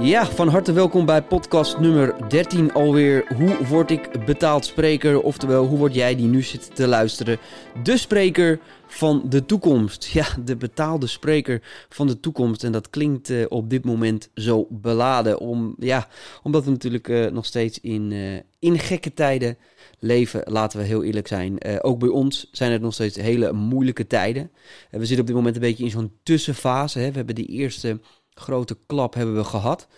Ja, van harte welkom bij podcast nummer 13 alweer. Hoe word ik betaald spreker? Oftewel, hoe word jij die nu zit te luisteren? De spreker van de toekomst. Ja, de betaalde spreker van de toekomst. En dat klinkt uh, op dit moment zo beladen. Om, ja, omdat we natuurlijk uh, nog steeds in, uh, gekke tijden leven, laten we heel eerlijk zijn. ook bij ons zijn het nog steeds hele moeilijke tijden. we zitten op dit moment een beetje in zo'n tussenfase. Hè. We hebben de eerste grote klap hebben we gehad.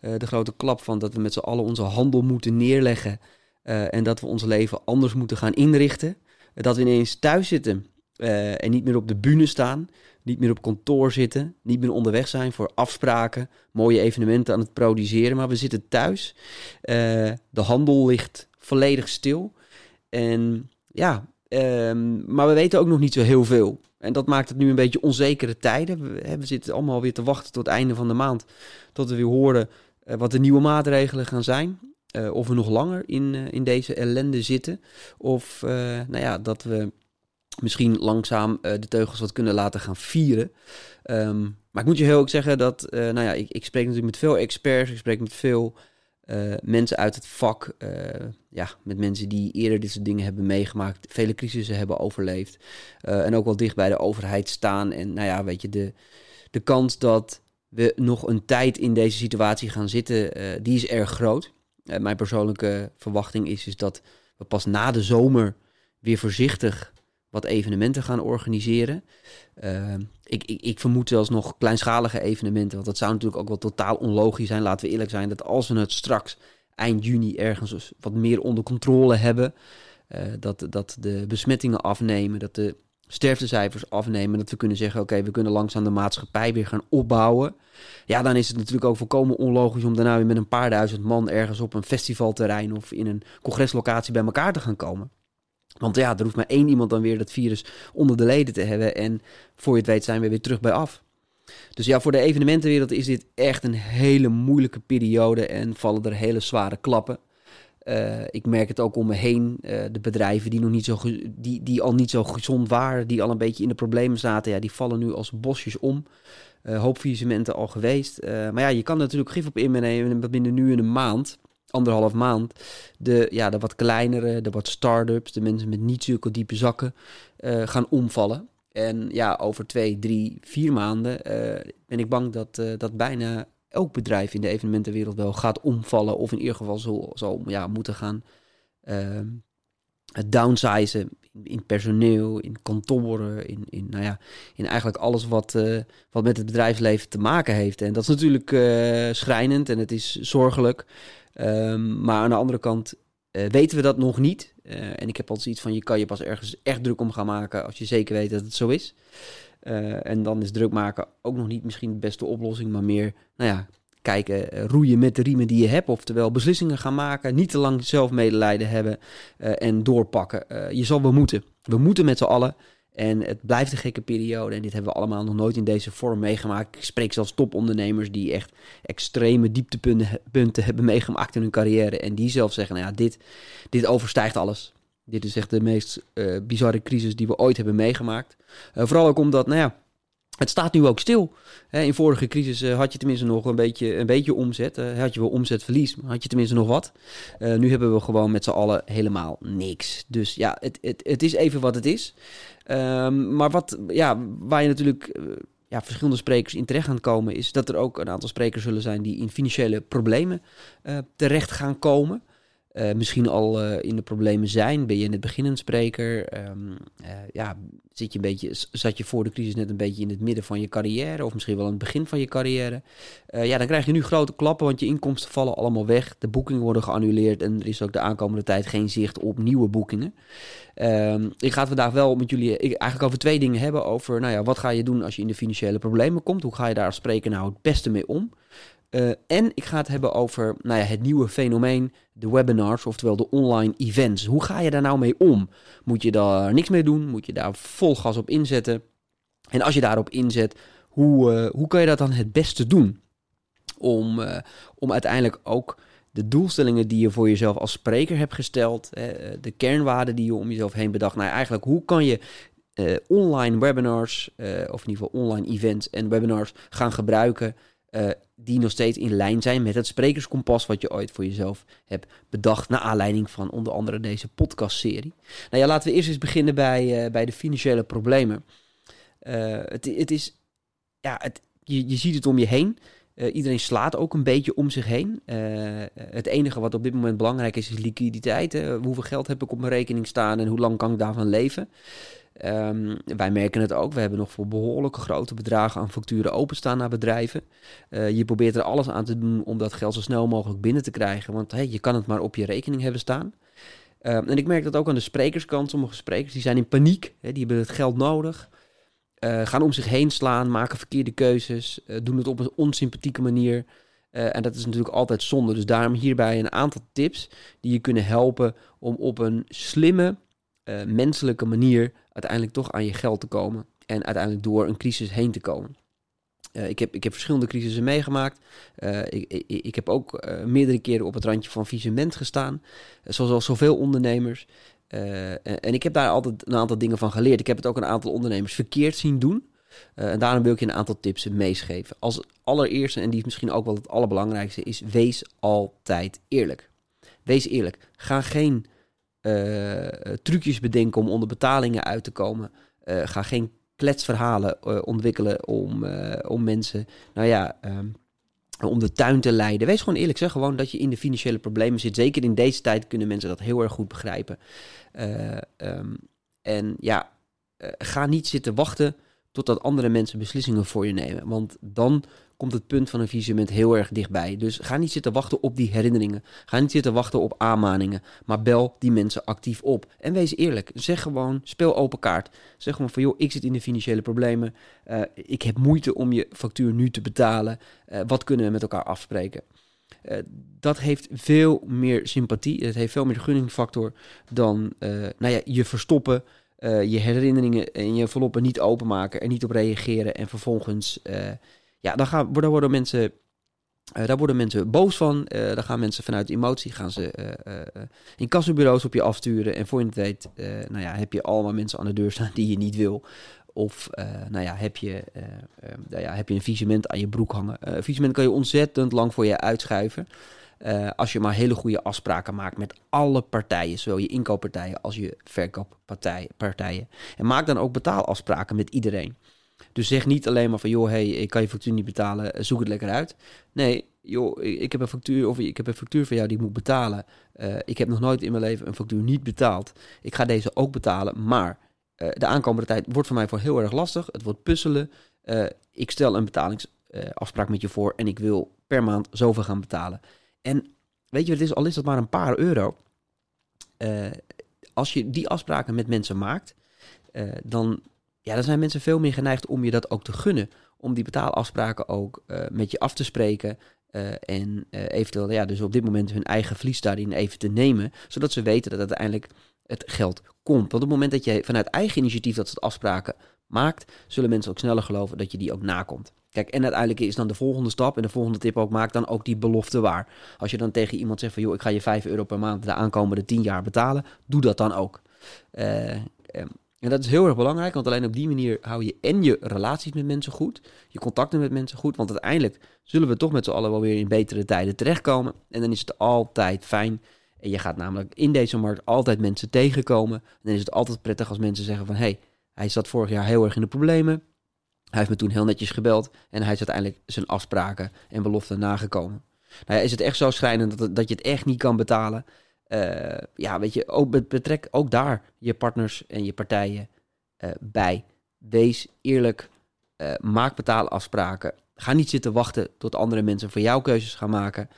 Uh, de grote klap van dat we met z'n allen onze handel moeten neerleggen. Uh, en dat we ons leven anders moeten gaan inrichten. Uh, dat we ineens thuis zitten en niet meer op de bühne staan. Niet meer op kantoor zitten. Niet meer onderweg zijn voor afspraken. Mooie evenementen aan het produceren. Maar we zitten thuis. de handel ligt volledig stil. En ja, um, maar we weten ook nog niet zo heel veel. En dat maakt het nu een beetje onzekere tijden. We, zitten allemaal weer te wachten tot het einde van de maand. Tot we weer horen uh, wat de nieuwe maatregelen gaan zijn. Uh, of we nog langer in, uh, in deze ellende zitten. Of nou ja, dat we misschien langzaam de teugels wat kunnen laten gaan vieren. Um, maar ik moet je heel ook zeggen dat, nou ja, ik, ik spreek natuurlijk met veel experts. Ik spreek met veel uh, mensen uit het vak, uh, ja, met mensen die eerder dit soort dingen hebben meegemaakt, vele crisissen hebben overleefd uh, en ook wel dicht bij de overheid staan. En nou ja, weet je, de, de kans dat we nog een tijd in deze situatie gaan zitten, die is erg groot. mijn persoonlijke verwachting is, is dat we pas na de zomer weer voorzichtig wat evenementen gaan organiseren. Uh, ik, ik, ik, vermoed zelfs nog kleinschalige evenementen. Want dat zou natuurlijk ook wel totaal onlogisch zijn. Laten we eerlijk zijn dat als we het straks eind juni ergens wat meer onder controle hebben. Uh, dat, dat de besmettingen afnemen, dat de sterftecijfers afnemen. Dat we kunnen zeggen, oké, we kunnen langzaam de maatschappij weer gaan opbouwen. Ja, dan is het natuurlijk ook volkomen onlogisch om daarna weer met een paar duizend man ergens op een festivalterrein of in een congreslocatie bij elkaar te gaan komen. Want ja, er hoeft maar één iemand dan weer dat virus onder de leden te hebben. En voor je het weet zijn we weer terug bij af. Dus ja, voor de evenementenwereld is dit echt een hele moeilijke periode en vallen er hele zware klappen. Uh, ik merk het ook om me heen. Uh, de bedrijven die, nog niet zo die, die al niet zo gezond waren, die al een beetje in de problemen zaten, ja, die vallen nu als bosjes om. Uh, hoop faillissementen al geweest. maar ja, je kan natuurlijk gif op innemen binnen nu in een maand anderhalf maand de, ja, de wat kleinere, de wat start-ups, de mensen met niet zulke diepe zakken uh, gaan omvallen. En ja, over twee, drie, vier maanden uh, ben ik bang dat, uh, dat bijna elk bedrijf in de evenementenwereld wel gaat omvallen. Of in ieder geval zal, zal ja, moeten gaan downsizen in, in, personeel, in kantoren, in, in, nou ja, in eigenlijk alles wat, wat met het bedrijfsleven te maken heeft. En dat is natuurlijk schrijnend en het is zorgelijk. Um, maar aan de andere kant uh, weten we dat nog niet. Uh, en ik heb altijd iets van, je kan je pas ergens echt druk om gaan maken als je zeker weet dat het zo is. Uh, en dan is druk maken ook nog niet misschien de beste oplossing, maar meer, nou ja, kijken, roeien met de riemen die je hebt. Oftewel beslissingen gaan maken, niet te lang zelf medelijden hebben en doorpakken. je zal wel moeten. We moeten met z'n allen. En het blijft een gekke periode. En dit hebben we allemaal nog nooit in deze vorm meegemaakt. Ik spreek zelfs topondernemers die echt extreme dieptepunten hebben meegemaakt in hun carrière. En die zelf zeggen, nou ja, dit, dit overstijgt alles. Dit is echt de meest uh, bizarre crisis die we ooit hebben meegemaakt. Uh, vooral ook omdat, nou ja, het staat nu ook stil. in vorige crisis uh, had je tenminste nog een beetje, een beetje omzet. Had je wel omzetverlies, maar had je tenminste nog wat. Nu hebben we gewoon met z'n allen helemaal niks. Dus ja, het, het, het is even wat het is. Um, maar wat, ja, waar je natuurlijk ja, verschillende sprekers in terecht gaan komen, is dat er ook een aantal sprekers zullen zijn die in financiële problemen terecht gaan komen. Uh, misschien al uh, in de problemen zijn. Ben je in het begin een spreker? Um, uh, ja, zit je een beetje, zat je voor de crisis net een beetje in het midden van je carrière, of misschien wel aan het begin van je carrière? ja, dan krijg je nu grote klappen, want je inkomsten vallen allemaal weg. De boekingen worden geannuleerd en er is ook de aankomende tijd geen zicht op nieuwe boekingen. Um, ik ga het vandaag wel met jullie eigenlijk over twee dingen hebben. Over, nou ja, wat ga je doen als je in de financiële problemen komt? Hoe ga je daar als spreker nou het beste mee om? Uh, en ik ga het hebben over nou ja, het nieuwe fenomeen, de webinars, oftewel de online events. Hoe ga je daar nou mee om? Moet je daar niks mee doen? Moet je daar vol gas op inzetten? En als je daarop inzet, hoe, uh, hoe kan je dat dan het beste doen? Om, uh, om uiteindelijk ook de doelstellingen die je voor jezelf als spreker hebt gesteld, de kernwaarden die je om jezelf heen bedacht. Nou, eigenlijk hoe kan je online webinars, of in ieder geval online events en webinars gaan gebruiken die nog steeds in lijn zijn met het sprekerskompas wat je ooit voor jezelf hebt bedacht. Naar aanleiding van onder andere deze podcastserie. Nou ja, laten we eerst eens beginnen bij, bij de financiële problemen. het, het is, ja, het, je, je ziet het om je heen. Uh, iedereen slaat ook een beetje om zich heen. Uh, het enige wat op dit moment belangrijk is, is liquiditeit. Uh, hoeveel geld heb ik op mijn rekening staan en hoe lang kan ik daarvan leven? Um, wij merken het ook. We hebben nog voor behoorlijke grote bedragen aan facturen openstaan naar bedrijven. je probeert er alles aan te doen om dat geld zo snel mogelijk binnen te krijgen. Want hey, je kan het maar op je rekening hebben staan. Um, en ik merk dat ook aan de sprekerskant. Sommige sprekers die zijn in paniek. Hè, die hebben het geld nodig. Uh, gaan om zich heen slaan, maken verkeerde keuzes, uh, doen het op een onsympathieke manier. Uh, en dat is natuurlijk altijd zonde. Dus daarom hierbij een aantal tips die je kunnen helpen om op een slimme, menselijke manier uiteindelijk toch aan je geld te komen. En uiteindelijk door een crisis heen te komen. ik, heb, ik heb verschillende crisissen meegemaakt. Ik, ik, ik, heb ook meerdere keren op het randje van visement gestaan. zoals al zoveel ondernemers. Uh, en ik heb daar altijd een aantal dingen van geleerd. Ik heb het ook een aantal ondernemers verkeerd zien doen. Uh, en daarom wil ik je een aantal tips meegeven. Als allereerste, en die is misschien ook wel het allerbelangrijkste, is wees altijd eerlijk. Wees eerlijk. Ga geen uh, trucjes bedenken om onder betalingen uit te komen. ga geen kletsverhalen ontwikkelen om, om mensen, nou ja, um, om de tuin te leiden. Wees gewoon eerlijk, zeg gewoon dat je in de financiële problemen zit. Zeker in deze tijd kunnen mensen dat heel erg goed begrijpen. Uh, um, en ja, uh, ga niet zitten wachten totdat andere mensen beslissingen voor je nemen. Want dan komt het punt van een visement heel erg dichtbij. Dus ga niet zitten wachten op die herinneringen. Ga niet zitten wachten op aanmaningen. Maar bel die mensen actief op. En wees eerlijk. Zeg gewoon, speel open kaart. Zeg gewoon van, joh, ik zit in de financiële problemen. Uh, ik heb moeite om je factuur nu te betalen. Uh, wat kunnen we met elkaar afspreken? Uh, dat heeft veel meer sympathie. Het heeft veel meer de gunningfactor dan nou ja, je verstoppen. je herinneringen en je enveloppen niet openmaken, er niet op reageren en vervolgens ja, dan, gaan, dan worden mensen uh, daar worden mensen boos van. Uh, dan gaan mensen vanuit emotie gaan ze uh, in kassenbureaus op je afsturen. En voor je het weet, nou ja, heb je allemaal mensen aan de deur staan die je niet wil. Of nou ja, heb, je, nou ja, heb je een visement aan je broek hangen. een visement kan je ontzettend lang voor je uitschuiven. als je maar hele goede afspraken maakt met alle partijen. Zowel je inkooppartijen als je verkooppartijen. En maak dan ook betaalafspraken met iedereen. Dus zeg niet alleen maar van, joh, hey, ik kan je factuur niet betalen, eh, zoek het lekker uit. Nee, joh, ik heb een factuur of ik heb een factuur van jou die ik moet betalen. Uh, ik heb nog nooit in mijn leven een factuur niet betaald. Ik ga deze ook betalen, maar uh, de aankomende tijd wordt voor mij voor heel erg lastig. Het wordt puzzelen. Ik stel een betalingsafspraak met je voor en ik wil per maand zoveel gaan betalen. En weet je, het is, al is dat maar een paar euro. als je die afspraken met mensen maakt, dan ja, dan zijn mensen veel meer geneigd om je dat ook te gunnen. Om die betaalafspraken ook uh, met je af te spreken. Uh, en uh, eventueel, ja, dus op dit moment hun eigen verlies daarin even te nemen. Zodat ze weten dat uiteindelijk het geld komt. Want op het moment dat je vanuit eigen initiatief dat soort afspraken maakt, zullen mensen ook sneller geloven dat je die ook nakomt. Kijk, en uiteindelijk is dan de volgende stap en de volgende tip ook, maak dan ook die belofte waar. Als je dan tegen iemand zegt van, joh, ik ga je 5 euro per maand de aankomende 10 jaar betalen, doe dat dan ook. Uh, en dat is heel erg belangrijk, want alleen op die manier hou je en je relaties met mensen goed, je contacten met mensen goed, want uiteindelijk zullen we toch met z'n allen wel weer in betere tijden terechtkomen. En dan is het altijd fijn. En je gaat namelijk in deze markt altijd mensen tegenkomen. En dan is het altijd prettig als mensen zeggen van, hé, hey, hij zat vorig jaar heel erg in de problemen. Hij heeft me toen heel netjes gebeld en hij is uiteindelijk zijn afspraken en beloften nagekomen. Nou ja, is het echt zo schrijnend dat, dat je het echt niet kan betalen? Uh, ja, weet je, ook betrek ook daar je partners en je partijen uh, bij. Wees eerlijk, uh, maak betaalafspraken. Ga niet zitten wachten tot andere mensen voor jou keuzes gaan maken.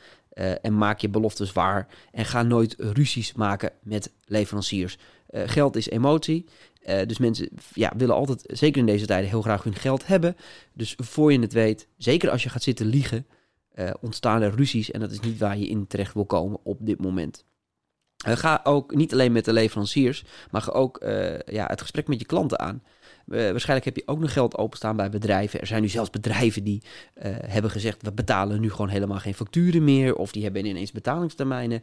en maak je beloftes waar. En ga nooit ruzies maken met leveranciers. geld is emotie. dus mensen ja, willen altijd, zeker in deze tijden, heel graag hun geld hebben. Dus voor je het weet, zeker als je gaat zitten liegen, ontstaan er ruzies. En dat is niet waar je in terecht wil komen op dit moment. Uh, ga ook niet alleen met de leveranciers, maar ga ook uh, ja, het gesprek met je klanten aan. Waarschijnlijk heb je ook nog geld openstaan bij bedrijven. Er zijn nu zelfs bedrijven die hebben gezegd: we betalen nu gewoon helemaal geen facturen meer. Of die hebben ineens betalingstermijnen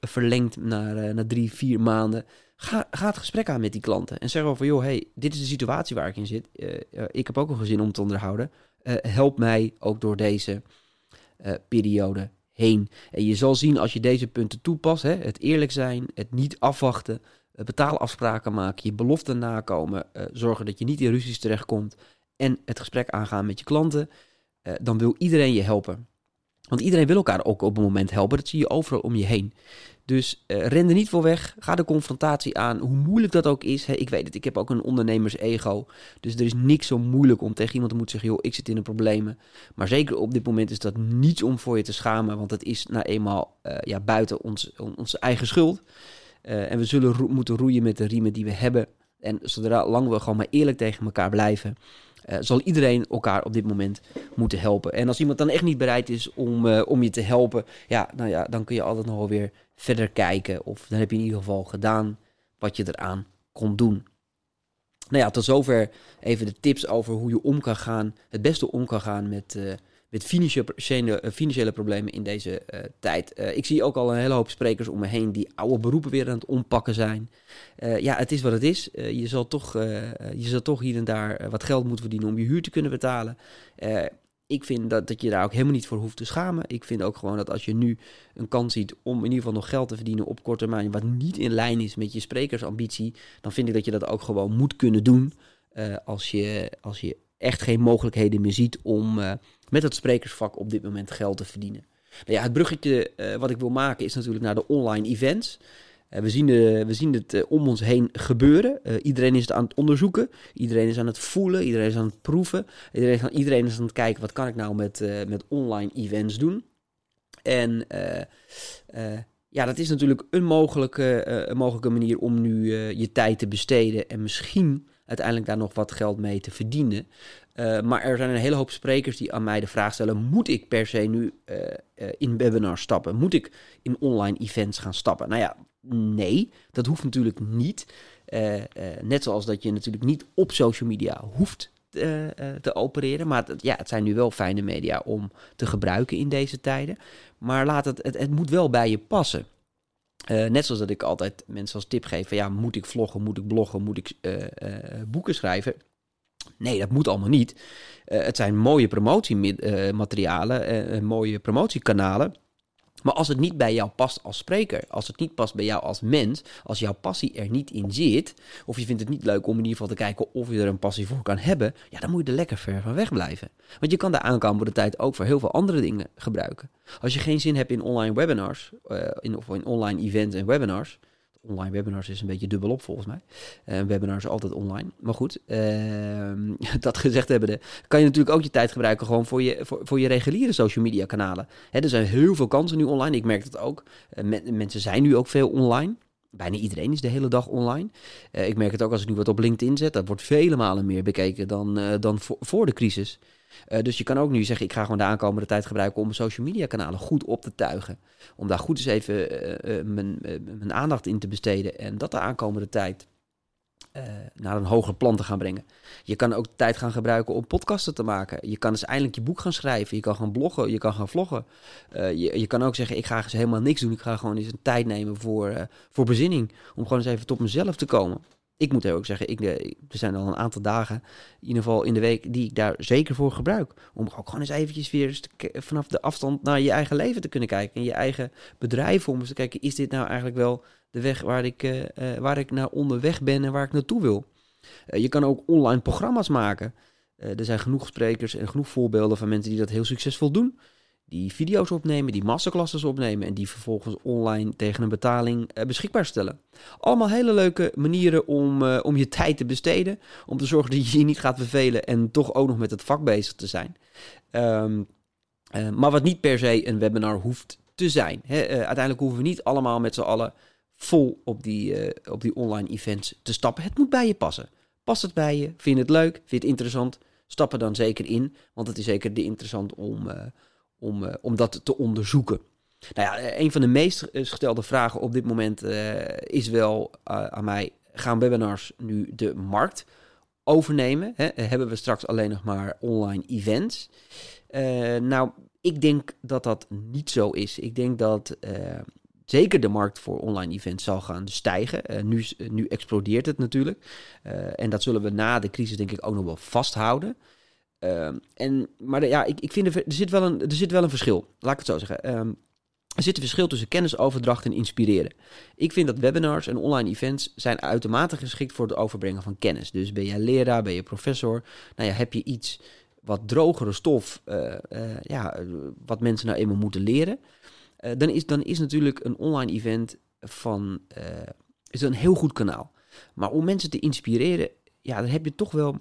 verlengd naar, naar drie, vier maanden. Ga, ga het gesprek aan met die klanten en zeg over, joh, hey, dit is de situatie waar ik in zit. ik heb ook een gezin om te onderhouden. help mij ook door deze periode En je zal zien als je deze punten toepast, hè, het eerlijk zijn, het niet afwachten, betaalafspraken maken, je beloften nakomen, uh, zorgen dat je niet in ruzies terechtkomt en het gesprek aangaan met je klanten, uh, dan wil iedereen je helpen. Want iedereen wil elkaar ook op een moment helpen. Dat zie je overal om je heen. Dus uh, ren er niet voor weg. Ga de confrontatie aan. Hoe moeilijk dat ook is. Hè, ik weet het, ik heb ook een ondernemers-ego. Dus er is niks zo moeilijk om tegen iemand te moeten zeggen: joh, ik zit in een problemen. Maar zeker op dit moment is dat niets om voor je te schamen. Want het is nou eenmaal uh, ja, buiten ons, onze eigen schuld. Uh, en we zullen moeten roeien met de riemen die we hebben. En zodra lang we gewoon maar eerlijk tegen elkaar blijven, uh, zal iedereen elkaar op dit moment moeten helpen. En als iemand dan echt niet bereid is om, uh, om je te helpen, ja, nou ja, dan kun je altijd nog wel weer verder kijken. Of dan heb je in ieder geval gedaan wat je eraan kon doen. Nou ja, tot zover even de tips over hoe je om kan gaan, het beste om kan gaan met, uh, met financiële, financiële problemen in deze uh, tijd. Uh, ik zie ook al een hele hoop sprekers om me heen die oude beroepen weer aan het ompakken zijn. Ja, het is wat het is. je, zal toch, je zal toch hier en daar wat geld moeten verdienen om je huur te kunnen betalen. ik vind dat, dat je daar ook helemaal niet voor hoeft te schamen. Ik vind ook gewoon dat als je nu een kans ziet om in ieder geval nog geld te verdienen op korte termijn, wat niet in lijn is met je sprekersambitie, dan vind ik dat je dat ook gewoon moet kunnen doen. als, je, als je echt geen mogelijkheden meer ziet om met het sprekersvak op dit moment geld te verdienen. Nou ja, het bruggetje uh, wat ik wil maken is natuurlijk naar de online events. Uh, we, zien de, we zien het om ons heen gebeuren. iedereen is het aan het onderzoeken. Iedereen is aan het voelen. Iedereen is aan het proeven. Iedereen, is aan, iedereen is aan het kijken wat kan ik nou met, met online events doen. En ja, dat is natuurlijk een mogelijke, een mogelijke manier om nu je tijd te besteden. En misschien uiteindelijk daar nog wat geld mee te verdienen. Uh, maar er zijn een hele hoop sprekers die aan mij de vraag stellen: moet ik per se nu uh, uh, in webinars stappen? Moet ik in online events gaan stappen? Nou ja, nee, dat hoeft natuurlijk niet. net zoals dat je natuurlijk niet op social media hoeft te opereren. Maar het, ja, het zijn nu wel fijne media om te gebruiken in deze tijden. Maar laat het, het moet wel bij je passen. Net zoals dat ik altijd mensen als tip geef: ja, moet ik vloggen, moet ik bloggen, moet ik boeken schrijven? Nee, dat moet allemaal niet. Het zijn mooie promotiematerialen, mooie promotiekanalen. Maar als het niet bij jou past als spreker, als het niet past bij jou als mens, als jouw passie er niet in zit, of je vindt het niet leuk om in ieder geval te kijken of je er een passie voor kan hebben, ja, dan moet je er lekker ver van weg blijven. Want je kan de aankomende tijd ook voor heel veel andere dingen gebruiken. Als je geen zin hebt in online webinars, uh, in, of in online events en webinars, online webinars is een beetje dubbelop volgens mij. Uh, webinars altijd online. Maar goed, uh, dat gezegd hebben, kan je natuurlijk ook je tijd gebruiken gewoon voor je, voor, voor je reguliere social media kanalen. Hè, er zijn heel veel kansen nu online. Ik merk dat ook. Uh, mensen zijn nu ook veel online. Bijna iedereen is de hele dag online. Uh, ik merk het ook als ik nu wat op LinkedIn zet. Dat wordt vele malen meer bekeken dan, dan voor, voor de crisis. Uh, dus je kan ook nu zeggen, ik ga gewoon de aankomende tijd gebruiken om social media kanalen goed op te tuigen. Om daar goed eens even uh, uh, mijn, mijn, aandacht in te besteden en dat de aankomende tijd naar een hoger plan te gaan brengen. Je kan ook tijd gaan gebruiken om podcasten te maken. Je kan eens eindelijk je boek gaan schrijven. Je kan gaan bloggen, je kan gaan vloggen. je, je kan ook zeggen, ik ga eens helemaal niks doen. Ik ga gewoon eens een tijd nemen voor, voor bezinning. Om gewoon eens even tot mezelf te komen ik moet ook zeggen, ik, eh, er zijn al een aantal dagen, in ieder geval in de week, die ik daar zeker voor gebruik. Om ook gewoon eens eventjes weer vanaf de afstand naar je eigen leven te kunnen kijken. En je eigen bedrijf om eens te kijken, is dit nou eigenlijk wel de weg waar ik, uh, uh, waar ik naar onderweg ben en waar ik naartoe wil? Je kan ook online programma's maken. er zijn genoeg sprekers en genoeg voorbeelden van mensen die dat heel succesvol doen die video's opnemen, die masterclasses opnemen en die vervolgens online tegen een betaling uh, beschikbaar stellen. Allemaal hele leuke manieren om, uh, om je tijd te besteden, om te zorgen dat je je niet gaat vervelen en toch ook nog met het vak bezig te zijn. Um, uh, maar wat niet per se een webinar hoeft te zijn. Uiteindelijk hoeven we niet allemaal met z'n allen vol op die, op die online events te stappen. Het moet bij je passen. Past het bij je? Vind je het leuk? Vind je het interessant? Stap er dan zeker in, want het is zeker de interessant om om, uh, om dat te onderzoeken. Nou ja, eh, een van de meest gestelde vragen op dit moment uh, is wel aan mij: gaan webinars nu de markt overnemen? Hè? Hebben we straks alleen nog maar online events? nou, ik denk dat dat niet zo is. Ik denk dat zeker de markt voor online events zal gaan stijgen. nu, nu explodeert het natuurlijk. en dat zullen we na de crisis denk ik ook nog wel vasthouden. Ehm, en, maar ja, ik, ik vind er, er, zit wel een, er zit wel een verschil. Laat ik het zo zeggen. Ehm, er zit een verschil tussen kennisoverdracht en inspireren. Ik vind dat webinars en online events zijn uitermate geschikt voor het overbrengen van kennis. Dus ben je leraar, ben je professor, nou ja, heb je iets wat drogere stof, uh, uh, ja, wat mensen nou eenmaal moeten leren, uh, dan, is, dan is natuurlijk een online event van, is een heel goed kanaal. Maar om mensen te inspireren, ja, dan heb je toch wel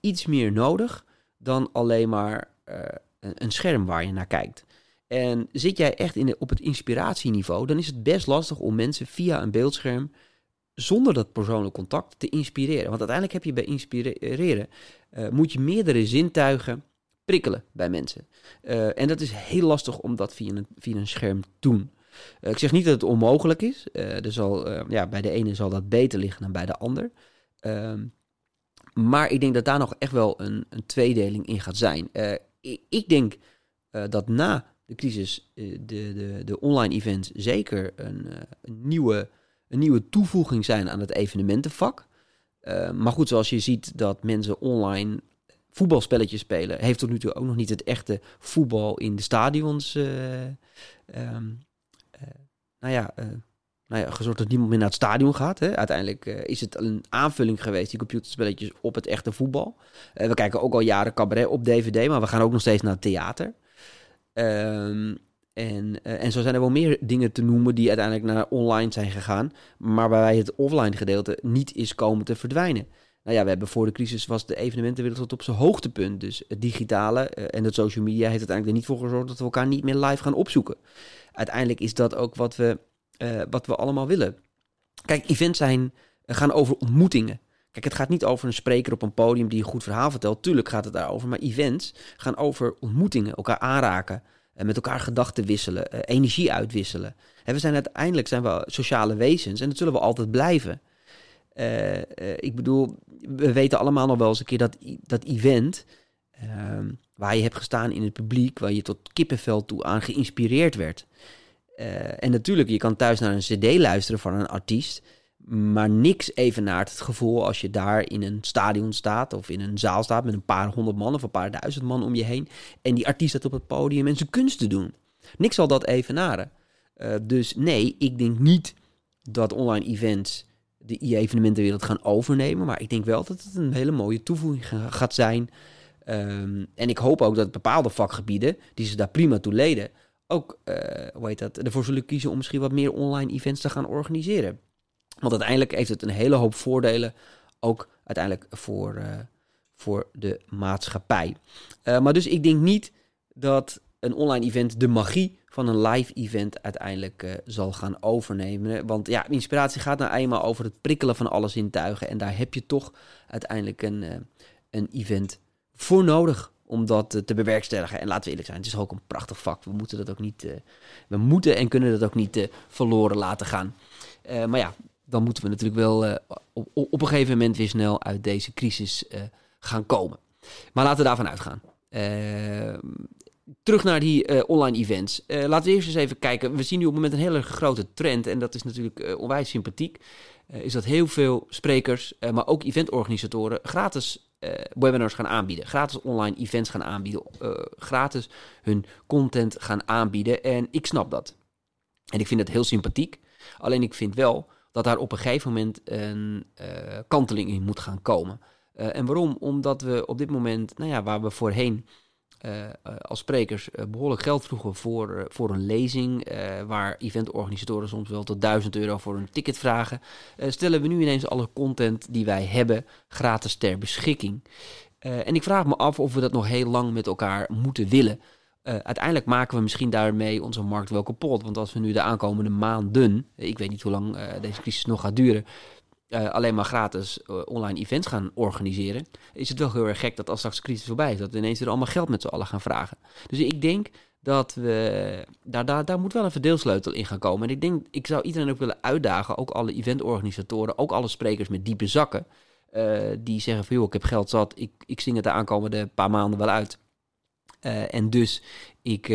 iets meer nodig dan alleen maar een, een scherm waar je naar kijkt. En zit jij echt in op het inspiratieniveau, dan is het best lastig om mensen via een beeldscherm zonder dat persoonlijk contact te inspireren. Want uiteindelijk heb je bij inspireren, uh, moet je meerdere zintuigen prikkelen bij mensen. Uh, en dat is heel lastig om dat via een, via een scherm te doen. Ik zeg niet dat het onmogelijk is. er zal, ja, bij de ene zal dat beter liggen dan bij de ander. Ehm, maar ik denk dat daar nog echt wel een, een tweedeling in gaat zijn. Ik, ik, denk dat na de crisis, de, de, de online events, zeker een, nieuwe een nieuwe toevoeging zijn aan het evenementenvak. Maar goed, zoals je ziet dat mensen online voetbalspelletjes spelen, heeft tot nu toe ook nog niet het echte voetbal in de stadions. Um, nou ja, nou ja, gezorgd dat niemand meer naar het stadion gaat. Hè. Uiteindelijk is het een aanvulling geweest, die computerspelletjes, op het echte voetbal. we kijken ook al jaren cabaret op DVD, maar we gaan ook nog steeds naar theater. Ehm, en, uh, en zo zijn er wel meer dingen te noemen die uiteindelijk naar online zijn gegaan, maar waarbij het offline gedeelte niet is komen te verdwijnen. Nou ja, we hebben voor de crisis was de evenementenwereld tot op zijn hoogtepunt. Dus het digitale en het social media heeft uiteindelijk er niet voor gezorgd dat we elkaar niet meer live gaan opzoeken. Uiteindelijk is dat ook wat we, uh, wat we allemaal willen. Kijk, events zijn, gaan over ontmoetingen. Kijk, het gaat niet over een spreker op een podium die een goed verhaal vertelt. Tuurlijk gaat het daarover. Maar events gaan over ontmoetingen, elkaar aanraken. En met elkaar gedachten wisselen, energie uitwisselen. En we zijn uiteindelijk zijn we sociale wezens en dat zullen we altijd blijven. Ik bedoel, we weten allemaal nog wel eens een keer dat, dat event ehm, waar je hebt gestaan in het publiek, waar je tot kippenvel toe aan geïnspireerd werd. En natuurlijk, je kan thuis naar een cd luisteren van een artiest. Maar niks evenaart het gevoel als je daar in een stadion staat of in een zaal staat met een paar honderd man of een paar duizend man om je heen. En die artiest staat op het podium en zijn kunsten doen. Niks zal dat evenaren. Uh, dus nee, ik denk niet dat online events de evenementenwereld gaan overnemen. Maar ik denk wel dat het een hele mooie toevoeging gaat zijn. Um, en ik hoop ook dat bepaalde vakgebieden, die ze daar prima toe leden, ook uh, hoe heet dat, ervoor zullen kiezen om misschien wat meer online events te gaan organiseren. Want uiteindelijk heeft het een hele hoop voordelen, ook uiteindelijk voor, uh, voor de maatschappij. Uh, maar dus ik denk niet dat een online event de magie van een live event uiteindelijk zal gaan overnemen. Want ja, inspiratie gaat nou eenmaal over het prikkelen van alle zintuigen. En daar heb je toch uiteindelijk een, een event voor nodig om dat te bewerkstelligen. En laten we eerlijk zijn, het is ook een prachtig vak. We moeten dat ook niet, we moeten en kunnen dat ook niet verloren laten gaan. maar ja, dan moeten we natuurlijk wel op, op, een gegeven moment weer snel uit deze crisis gaan komen. Maar laten we daarvan uitgaan. Terug naar die online events. laten we eerst eens even kijken. We zien nu op het moment een hele grote trend. En dat is natuurlijk onwijs sympathiek. is dat heel veel sprekers, maar ook eventorganisatoren gratis webinars gaan aanbieden. Gratis online events gaan aanbieden. gratis hun content gaan aanbieden. En ik snap dat. En ik vind het heel sympathiek. Alleen ik vind wel dat daar op een gegeven moment een uh, kanteling in moet gaan komen. En waarom? Omdat we op dit moment, nou ja, waar we voorheen als sprekers behoorlijk geld vroegen voor, voor een lezing, waar eventorganisatoren soms wel tot 1000 euro voor een ticket vragen, stellen we nu ineens alle content die wij hebben gratis ter beschikking. en ik vraag me af of we dat nog heel lang met elkaar moeten willen. Uiteindelijk maken we misschien daarmee onze markt wel kapot. Want als we nu de aankomende maanden, ik weet niet hoe lang deze crisis nog gaat duren, uh, alleen maar gratis online events gaan organiseren, is het wel heel erg gek dat als straks de crisis voorbij is, dat we ineens er allemaal geld met z'n allen gaan vragen. Dus ik denk dat we, daar, daar, daar moet wel een verdeelsleutel in gaan komen. En ik denk, ik zou iedereen ook willen uitdagen, ook alle eventorganisatoren, ook alle sprekers met diepe zakken, die zeggen van joh, ik heb geld zat, ik, ik zing het de aankomende paar maanden wel uit. En dus ik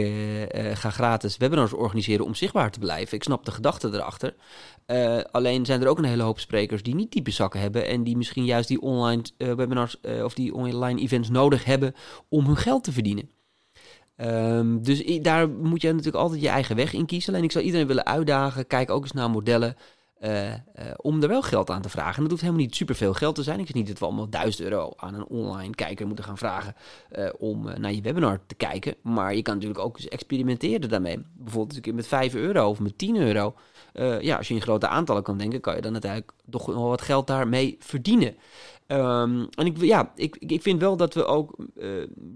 ga gratis webinars organiseren om zichtbaar te blijven. Ik snap de gedachte erachter. alleen zijn er ook een hele hoop sprekers die niet diepe zakken hebben en die misschien juist die online webinars of die online events nodig hebben om hun geld te verdienen. Um, dus daar moet je natuurlijk altijd je eigen weg in kiezen. Alleen ik zou iedereen willen uitdagen. Kijk ook eens naar modellen. Uh, uh, om er wel geld aan te vragen. En dat hoeft helemaal niet superveel geld te zijn. Ik zeg niet dat we allemaal 1000 euro aan een online kijker moeten gaan vragen uh, om naar je webinar te kijken. Maar je kan natuurlijk ook eens experimenteren daarmee. Bijvoorbeeld een keer met 5 euro of met 10 euro. ja, als je in grote aantallen kan denken, kan je dan uiteindelijk toch nog wat geld daarmee verdienen. Um, en ik, ja, ik, ik vind wel dat we ook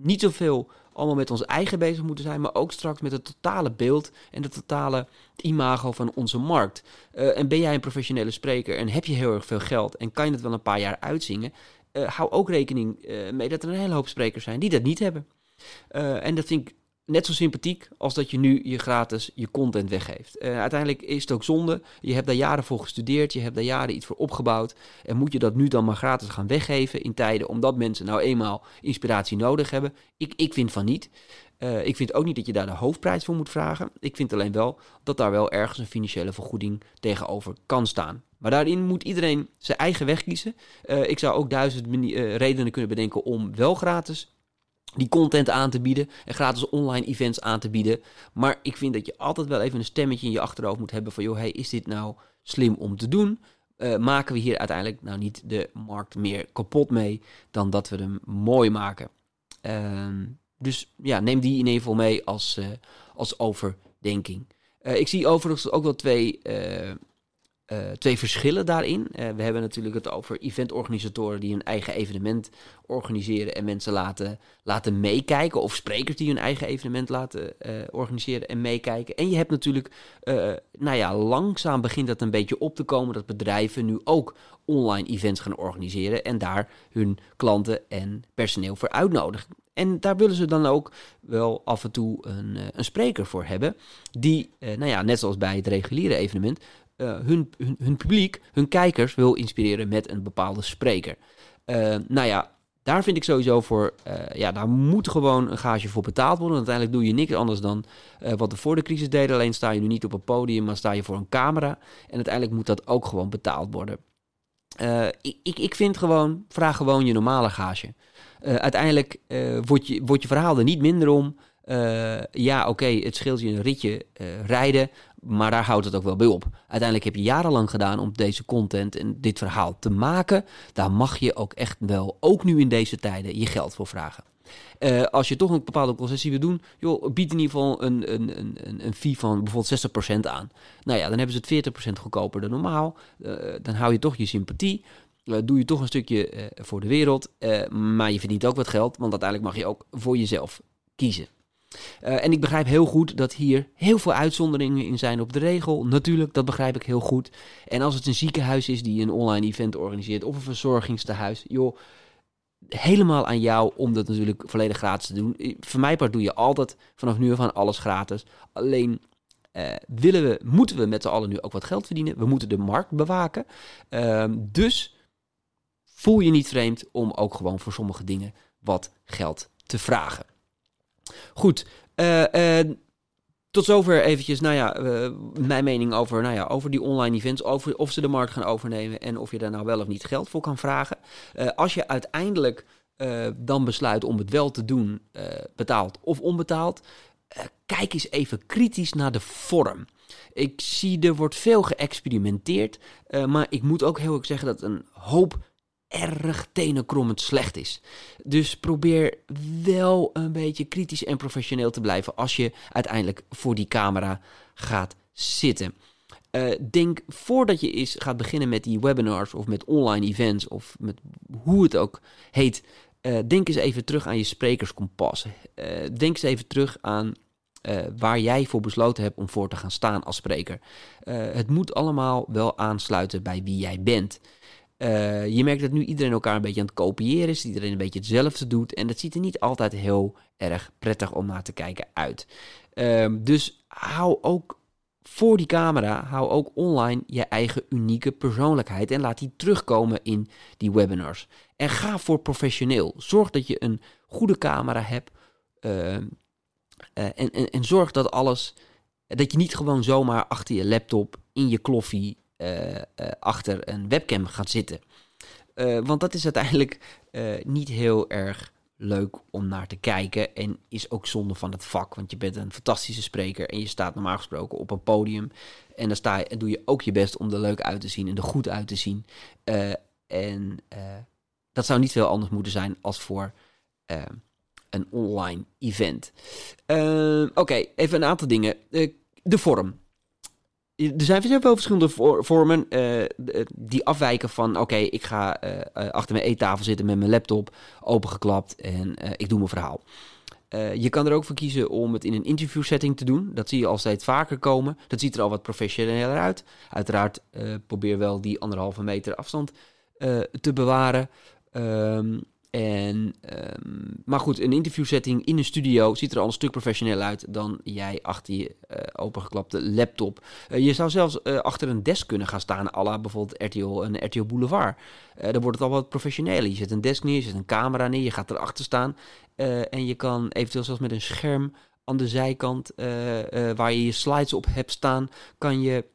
niet zoveel allemaal met ons eigen bezig moeten zijn, maar ook straks met het totale beeld en het totale imago van onze markt. Uh, en ben jij een professionele spreker en heb je heel erg veel geld en kan je het wel een paar jaar uitzingen, uh, hou ook rekening uh, mee dat er een hele hoop sprekers zijn die dat niet hebben. en dat vind ik net zo sympathiek als dat je nu je gratis je content weggeeft. Uh, uiteindelijk is het ook zonde. Je hebt daar jaren voor gestudeerd, je hebt daar jaren iets voor opgebouwd. En moet je dat nu dan maar gratis gaan weggeven in tijden omdat mensen nou eenmaal inspiratie nodig hebben? Ik, ik vind van niet. Uh, ik vind ook niet dat je daar de hoofdprijs voor moet vragen. Ik vind alleen wel dat daar wel ergens een financiële vergoeding tegenover kan staan. Maar daarin moet iedereen zijn eigen weg kiezen. Uh, ik zou ook duizend redenen kunnen bedenken om wel gratis die content aan te bieden en gratis online events aan te bieden. Maar ik vind dat je altijd wel even een stemmetje in je achterhoofd moet hebben van, joh, hey, is dit nou slim om te doen? Uh, maken we hier uiteindelijk nou niet de markt meer kapot mee dan dat we hem mooi maken? Uh, dus ja, neem die in ieder geval mee als, uh, als overdenking. Uh, ik zie overigens ook wel twee uh, twee verschillen daarin. Uh, we hebben natuurlijk het over eventorganisatoren die hun eigen evenement organiseren en mensen laten, laten meekijken. Of sprekers die hun eigen evenement laten uh, organiseren en meekijken. En je hebt natuurlijk, nou ja, langzaam begint dat een beetje op te komen dat bedrijven nu ook online events gaan organiseren en daar hun klanten en personeel voor uitnodigen. En daar willen ze dan ook wel af en toe een, een spreker voor hebben. Die, nou ja, net zoals bij het reguliere evenement, uh, hun, hun, publiek, hun kijkers wil inspireren met een bepaalde spreker. Uh, nou ja, daar vind ik sowieso voor, uh, ja, daar moet gewoon een gage voor betaald worden. Uiteindelijk doe je niks anders dan wat we voor de crisis deden. Alleen sta je nu niet op een podium, maar sta je voor een camera. En uiteindelijk moet dat ook gewoon betaald worden. ik, ik, ik vind gewoon, vraag gewoon je normale gage. uiteindelijk wordt, je, wordt je verhaal er niet minder om. Uh, ja, oké, het scheelt je een ritje uh, rijden, maar daar houdt het ook wel bij op. Uiteindelijk heb je jarenlang gedaan om deze content en dit verhaal te maken. Daar mag je ook echt wel, ook nu in deze tijden, je geld voor vragen. Uh, als je toch een bepaalde concessie wil doen, joh, bied in ieder geval een, een, een, een fee van bijvoorbeeld 60% aan. Nou ja, dan hebben ze het 40% goedkoper dan normaal. dan hou je toch je sympathie. doe je toch een stukje voor de wereld. maar je verdient ook wat geld, want uiteindelijk mag je ook voor jezelf kiezen. Uh, en ik begrijp heel goed dat hier heel veel uitzonderingen in zijn op de regel. Natuurlijk, dat begrijp ik heel goed. En als het een ziekenhuis is die een online event organiseert of een verzorgingstehuis, joh, helemaal aan jou om dat natuurlijk volledig gratis te doen. Voor mij part doe je altijd vanaf nu af aan alles gratis. Alleen uh, willen we, moeten we met z'n allen nu ook wat geld verdienen. We moeten de markt bewaken. Uh, dus voel je niet vreemd om ook gewoon voor sommige dingen wat geld te vragen. Goed, uh, uh, tot zover eventjes, nou ja, uh, mijn mening over, nou ja, over die online events, over of ze de markt gaan overnemen en of je daar nou wel of niet geld voor kan vragen. als je uiteindelijk dan besluit om het wel te doen, betaald of onbetaald, kijk eens even kritisch naar de vorm. Ik zie er wordt veel geëxperimenteerd, maar ik moet ook heel erg zeggen dat een hoop erg tenenkrommend slecht is. Dus probeer wel een beetje kritisch en professioneel te blijven als je uiteindelijk voor die camera gaat zitten. Uh, denk voordat je eens gaat beginnen met die webinars of met online events of met hoe het ook heet, uh, denk eens even terug aan je sprekerskompas. Uh, denk eens even terug aan waar jij voor besloten hebt om voor te gaan staan als spreker. het moet allemaal wel aansluiten bij wie jij bent. Uh, je merkt dat nu iedereen elkaar een beetje aan het kopiëren is, iedereen een beetje hetzelfde doet. En dat ziet er niet altijd heel erg prettig om naar te kijken uit. Uh, dus hou ook voor die camera, hou ook online je eigen unieke persoonlijkheid en laat die terugkomen in die webinars. En ga voor professioneel. Zorg dat je een goede camera hebt. en, en, en zorg dat alles, dat je niet gewoon zomaar achter je laptop in je kloffie achter een webcam gaat zitten. want dat is uiteindelijk niet heel erg leuk om naar te kijken. En is ook zonde van het vak. Want je bent een fantastische spreker. En je staat normaal gesproken op een podium. En dan sta je, doe je ook je best om er leuk uit te zien. En er goed uit te zien. En dat zou niet veel anders moeten zijn als voor een online event. Oké, even een aantal dingen. de vorm er zijn veel verschillende vormen uh, die afwijken van: oké, ik ga uh, achter mijn eettafel zitten met mijn laptop opengeklapt en ik doe mijn verhaal. je kan er ook voor kiezen om het in een interview setting te doen. Dat zie je al steeds vaker komen. Dat ziet er al wat professioneler uit. Uiteraard probeer wel die anderhalve meter afstand te bewaren. Um, en, um, maar goed, een interviewsetting in een studio ziet er al een stuk professioneler uit dan jij achter je uh, opengeklapte laptop. Uh, je zou zelfs uh, achter een desk kunnen gaan staan, à la bijvoorbeeld RTL en RTL Boulevard. dan wordt het al wat professioneler. Je zet een desk neer, je zet een camera neer, je gaat erachter staan. en je kan eventueel zelfs met een scherm aan de zijkant, waar je je slides op hebt staan, kan je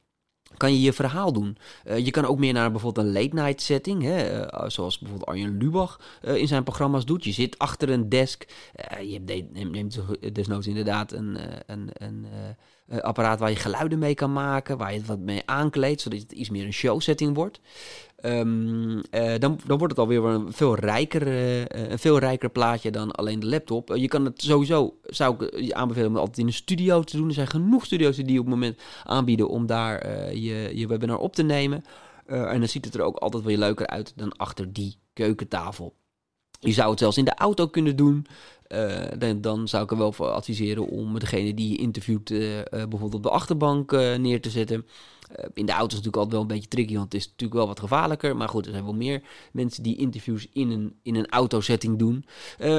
kan je je verhaal doen. Uh, je kan ook meer naar bijvoorbeeld een late night setting, hè, uh, zoals bijvoorbeeld Arjen Lubach uh, in zijn programma's doet. Je zit achter een desk, je neemt, neemt desnoods inderdaad een, een, een apparaat waar je geluiden mee kan maken, waar je het wat mee aankleedt, zodat het iets meer een show setting wordt. Um, uh, dan, dan wordt het alweer een veel rijker, uh, een veel rijker plaatje dan alleen de laptop. Je kan het sowieso, zou ik je aanbevelen om altijd in een studio te doen. Er zijn genoeg studio's die op het moment aanbieden om daar je, je webinar op te nemen. en dan ziet het er ook altijd wel leuker uit dan achter die keukentafel. Je zou het zelfs in de auto kunnen doen. Dan, dan, zou ik er wel voor adviseren om degene die je interviewt bijvoorbeeld op de achterbank neer te zetten. Eh, in de auto is natuurlijk altijd wel een beetje tricky, want het is natuurlijk wel wat gevaarlijker. Maar goed, er zijn wel meer mensen die interviews in een, in een autosetting doen.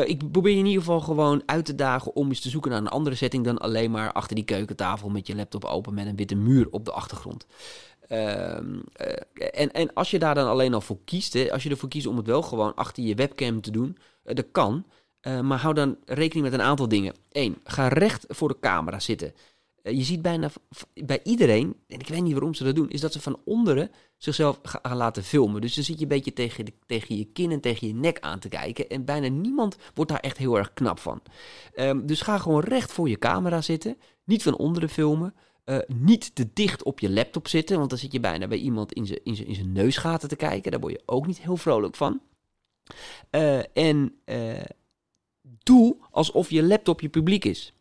Ik probeer je in ieder geval gewoon uit te dagen om eens te zoeken naar een andere setting dan alleen maar achter die keukentafel met je laptop open met een witte muur op de achtergrond. Uh, en, en als je daar dan alleen al voor kiest, als je ervoor kiest om het wel gewoon achter je webcam te doen, dat kan. Maar hou dan rekening met een aantal dingen. Eén, ga recht voor de camera zitten. Eh, je ziet bijna bij iedereen, en ik weet niet waarom ze dat doen, is dat ze van onderen zichzelf gaan laten filmen. Dus dan zit je een beetje tegen, tegen je kin en tegen je nek aan te kijken. En bijna niemand wordt daar echt heel erg knap van. Um, dus ga gewoon recht voor je camera zitten. Niet van onderen filmen. Uh, niet te dicht op je laptop zitten, want dan zit je bijna bij iemand in zijn neusgaten te kijken. Daar word je ook niet heel vrolijk van. En doe alsof je laptop je publiek is.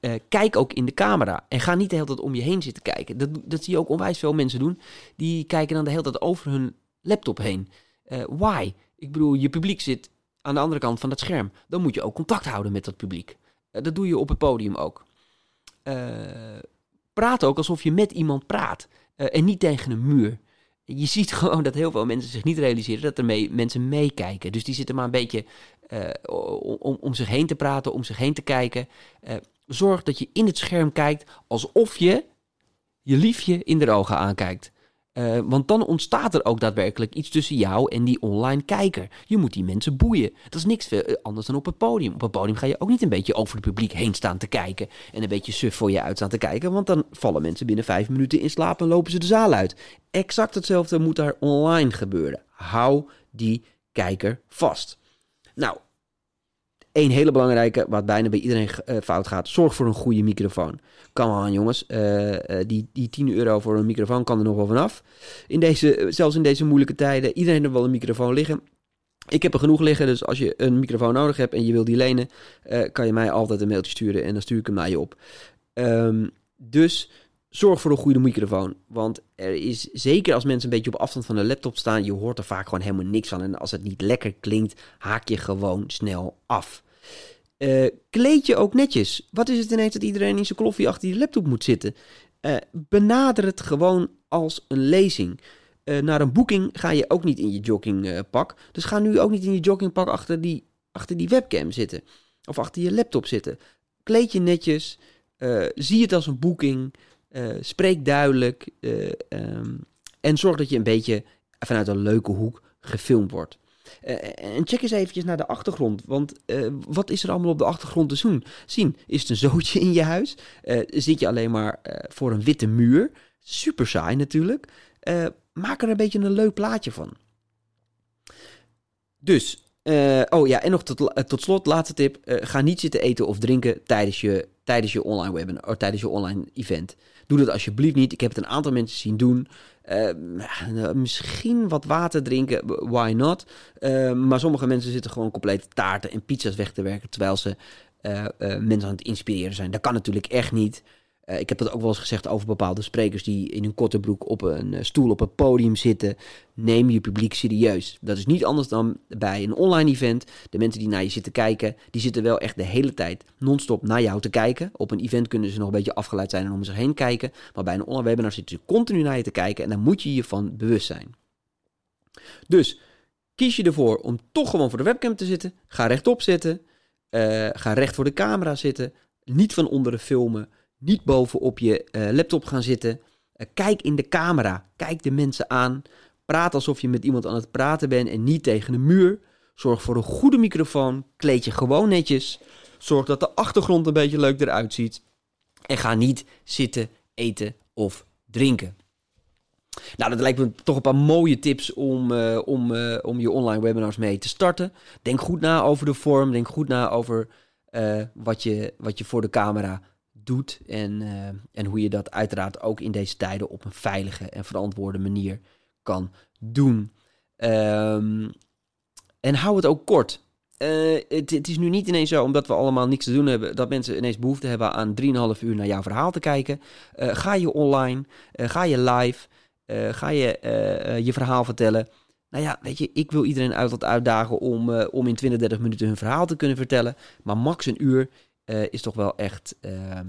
Uh, kijk ook in de camera. En ga niet de hele tijd om je heen zitten kijken. Dat, dat zie je ook onwijs veel mensen doen. Die kijken dan de hele tijd over hun laptop heen. Uh, why? Ik bedoel, je publiek zit aan de andere kant van dat scherm. Dan moet je ook contact houden met dat publiek. Uh, dat doe je op het podium ook. praat ook alsof je met iemand praat. en niet tegen een muur. Je ziet gewoon dat heel veel mensen zich niet realiseren dat er mee, mensen meekijken. Dus die zitten maar een beetje om, om zich heen te praten, om zich heen te kijken zorg dat je in het scherm kijkt alsof je je liefje in de ogen aankijkt. Uh, want dan ontstaat er ook daadwerkelijk iets tussen jou en die online kijker. Je moet die mensen boeien. Dat is niks veel anders dan op het podium. Op het podium ga je ook niet een beetje over het publiek heen staan te kijken. En een beetje suf voor je uit staan te kijken. Want dan vallen mensen binnen vijf minuten in slaap en lopen ze de zaal uit. Exact hetzelfde moet daar online gebeuren. Hou die kijker vast. Nou, Eén hele belangrijke, wat bijna bij iedereen uh, fout gaat. Zorg voor een goede microfoon. Kan aan, jongens. Uh, uh, die, die 10 euro voor een microfoon kan er nog wel vanaf. In deze, zelfs in deze moeilijke tijden. Iedereen heeft wel een microfoon liggen. Ik heb er genoeg liggen, dus als je een microfoon nodig hebt en je wil die lenen, kan je mij altijd een mailtje sturen en dan stuur ik hem naar je op. Um, dus zorg voor een goede microfoon. Want er is, zeker als mensen een beetje op afstand van de laptop staan, je hoort er vaak gewoon helemaal niks van. En als het niet lekker klinkt, haak je gewoon snel af. Uh, kleed je ook netjes. Wat is het ineens dat iedereen in zijn kloffie achter die laptop moet zitten? Uh, benader het gewoon als een lezing. Uh, naar een boeking ga je ook niet in je joggingpak. dus ga nu ook niet in je joggingpak achter die, achter die webcam zitten. Of achter je laptop zitten. Kleed je netjes. zie het als een boeking. Uh, spreek duidelijk uh, um, en zorg dat je een beetje vanuit een leuke hoek gefilmd wordt. en check eens eventjes naar de achtergrond. Want wat is er allemaal op de achtergrond te zien? zien? Is het een zootje in je huis? zit je alleen maar voor een witte muur? Super saai natuurlijk. maak er een beetje een leuk plaatje van. Dus, oh ja, en nog tot, tot slot, laatste tip. ga niet zitten eten of drinken tijdens je, tijdens je online webinar of tijdens je online event. Doe dat alsjeblieft niet. Ik heb het een aantal mensen zien doen. Uh, misschien wat water drinken, why not? Uh, maar sommige mensen zitten gewoon complete taarten en pizza's weg te werken terwijl ze uh, mensen aan het inspireren zijn. Dat kan natuurlijk echt niet. Uh, ik heb dat ook wel eens gezegd over bepaalde sprekers die in een korte broek op een uh, stoel op een podium zitten. Neem je publiek serieus. Dat is niet anders dan bij een online event. De mensen die naar je zitten kijken, die zitten wel echt de hele tijd non-stop naar jou te kijken. Op een event kunnen ze nog een beetje afgeleid zijn en om zich heen kijken. Maar bij een online webinar zitten ze continu naar je te kijken en daar moet je je van bewust zijn. Dus kies je ervoor om toch gewoon voor de webcam te zitten. Ga rechtop zitten. Uh, ga recht voor de camera zitten. Niet van onderen filmen. Niet bovenop je uh, laptop gaan zitten. Uh, kijk in de camera. Kijk de mensen aan. Praat alsof je met iemand aan het praten bent en niet tegen een muur. Zorg voor een goede microfoon. Kleed je gewoon netjes. Zorg dat de achtergrond een beetje leuk eruit ziet. En ga niet zitten, eten of drinken. Nou, dat lijkt me toch een paar mooie tips om, uh, om, om je online webinars mee te starten. Denk goed na over de vorm. Denk goed na over wat, je, wat je voor de camera doet. En, uh, en hoe je dat uiteraard ook in deze tijden op een veilige en verantwoorde manier kan doen. Um, en hou het ook kort. Uh, het, het, is nu niet ineens zo, omdat we allemaal niks te doen hebben, dat mensen ineens behoefte hebben aan 3,5 uur naar jouw verhaal te kijken. Uh, ga je online, ga je live, ga je je verhaal vertellen. Nou ja, weet je, ik wil iedereen uit wat uitdagen om, om in 20, 30 minuten hun verhaal te kunnen vertellen. Maar max een uur uh, is toch wel echt uh,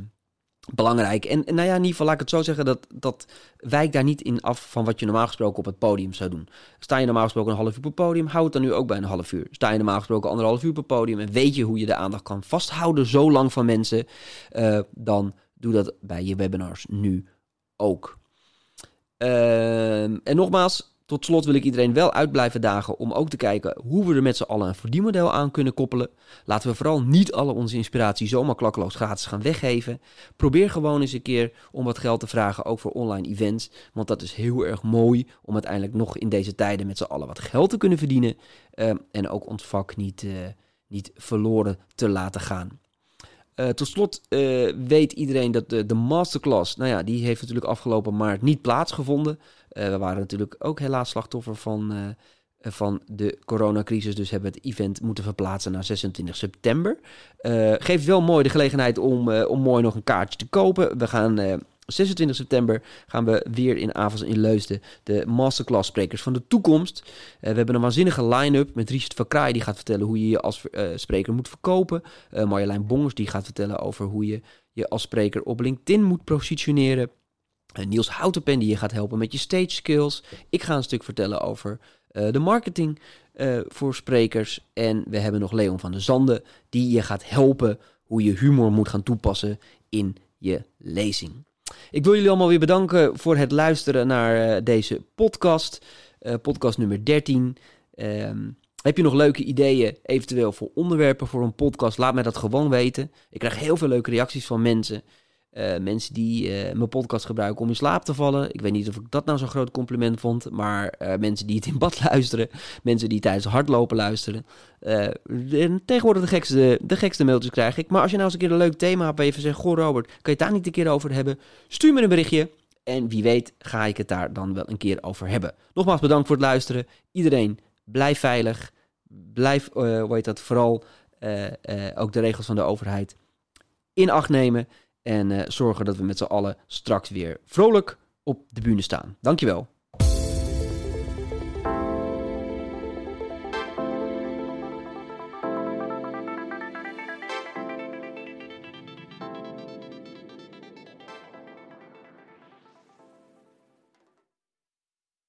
belangrijk. En, nou ja, in ieder geval laat ik het zo zeggen, dat, dat wijkt daar niet in af van wat je normaal gesproken op het podium zou doen. Sta je normaal gesproken een half uur per podium, hou het dan nu ook bij een half uur. Sta je normaal gesproken anderhalf uur per podium en weet je hoe je de aandacht kan vasthouden zo lang van mensen, uh, dan doe dat bij je webinars nu ook. Ehm, en nogmaals, tot slot wil ik iedereen wel uit blijven dagen om ook te kijken hoe we er met z'n allen een verdienmodel aan kunnen koppelen. Laten we vooral niet alle onze inspiratie zomaar klakkeloos gratis gaan weggeven. Probeer gewoon eens een keer om wat geld te vragen, ook voor online events. Want dat is heel erg mooi om uiteindelijk nog in deze tijden met z'n allen wat geld te kunnen verdienen. Uh, en ook ons vak niet, uh, niet verloren te laten gaan. Uh, tot slot uh, weet iedereen dat de, de, masterclass, nou ja, die heeft natuurlijk afgelopen maart niet plaatsgevonden. Uh, we waren natuurlijk ook helaas slachtoffer van, van de coronacrisis, dus hebben het event moeten verplaatsen naar 26 september. geeft wel mooi de gelegenheid om, om mooi nog een kaartje te kopen. We gaan 26 september gaan we weer in Avals in Leusden de masterclass sprekers van de toekomst. We hebben een waanzinnige line-up met Richard van Kraai die gaat vertellen hoe je je als spreker moet verkopen. Marjolein Bongers die gaat vertellen over hoe je je als spreker op LinkedIn moet positioneren. Niels Houtenpen die je gaat helpen met je stage skills. Ik ga een stuk vertellen over de marketing voor sprekers. En we hebben nog Leon van der Zanden die je gaat helpen hoe je humor moet gaan toepassen in je lezing. Ik wil jullie allemaal weer bedanken voor het luisteren naar deze podcast. Podcast nummer 13. Um, heb je nog leuke ideeën, eventueel voor onderwerpen voor een podcast? Laat mij dat gewoon weten. Ik krijg heel veel leuke reacties van mensen. Uh, mensen die uh, mijn podcast gebruiken om in slaap te vallen. Ik weet niet of ik dat nou zo'n groot compliment vond. Maar uh, mensen die het in bad luisteren. Mensen die tijdens hardlopen luisteren. tegenwoordig de gekste, de gekste mailtjes krijg ik. Maar als je nou eens een keer een leuk thema hebt. Even zeggen, goh Robert, kan je het daar niet een keer over hebben? Stuur me een berichtje. En wie weet ga ik het daar dan wel een keer over hebben. Nogmaals bedankt voor het luisteren. Iedereen, blijf veilig. Blijf, hoe heet dat, vooral ook de regels van de overheid in acht nemen. En uh, zorgen dat we met z'n allen straks weer vrolijk op de bühne staan. Dankjewel.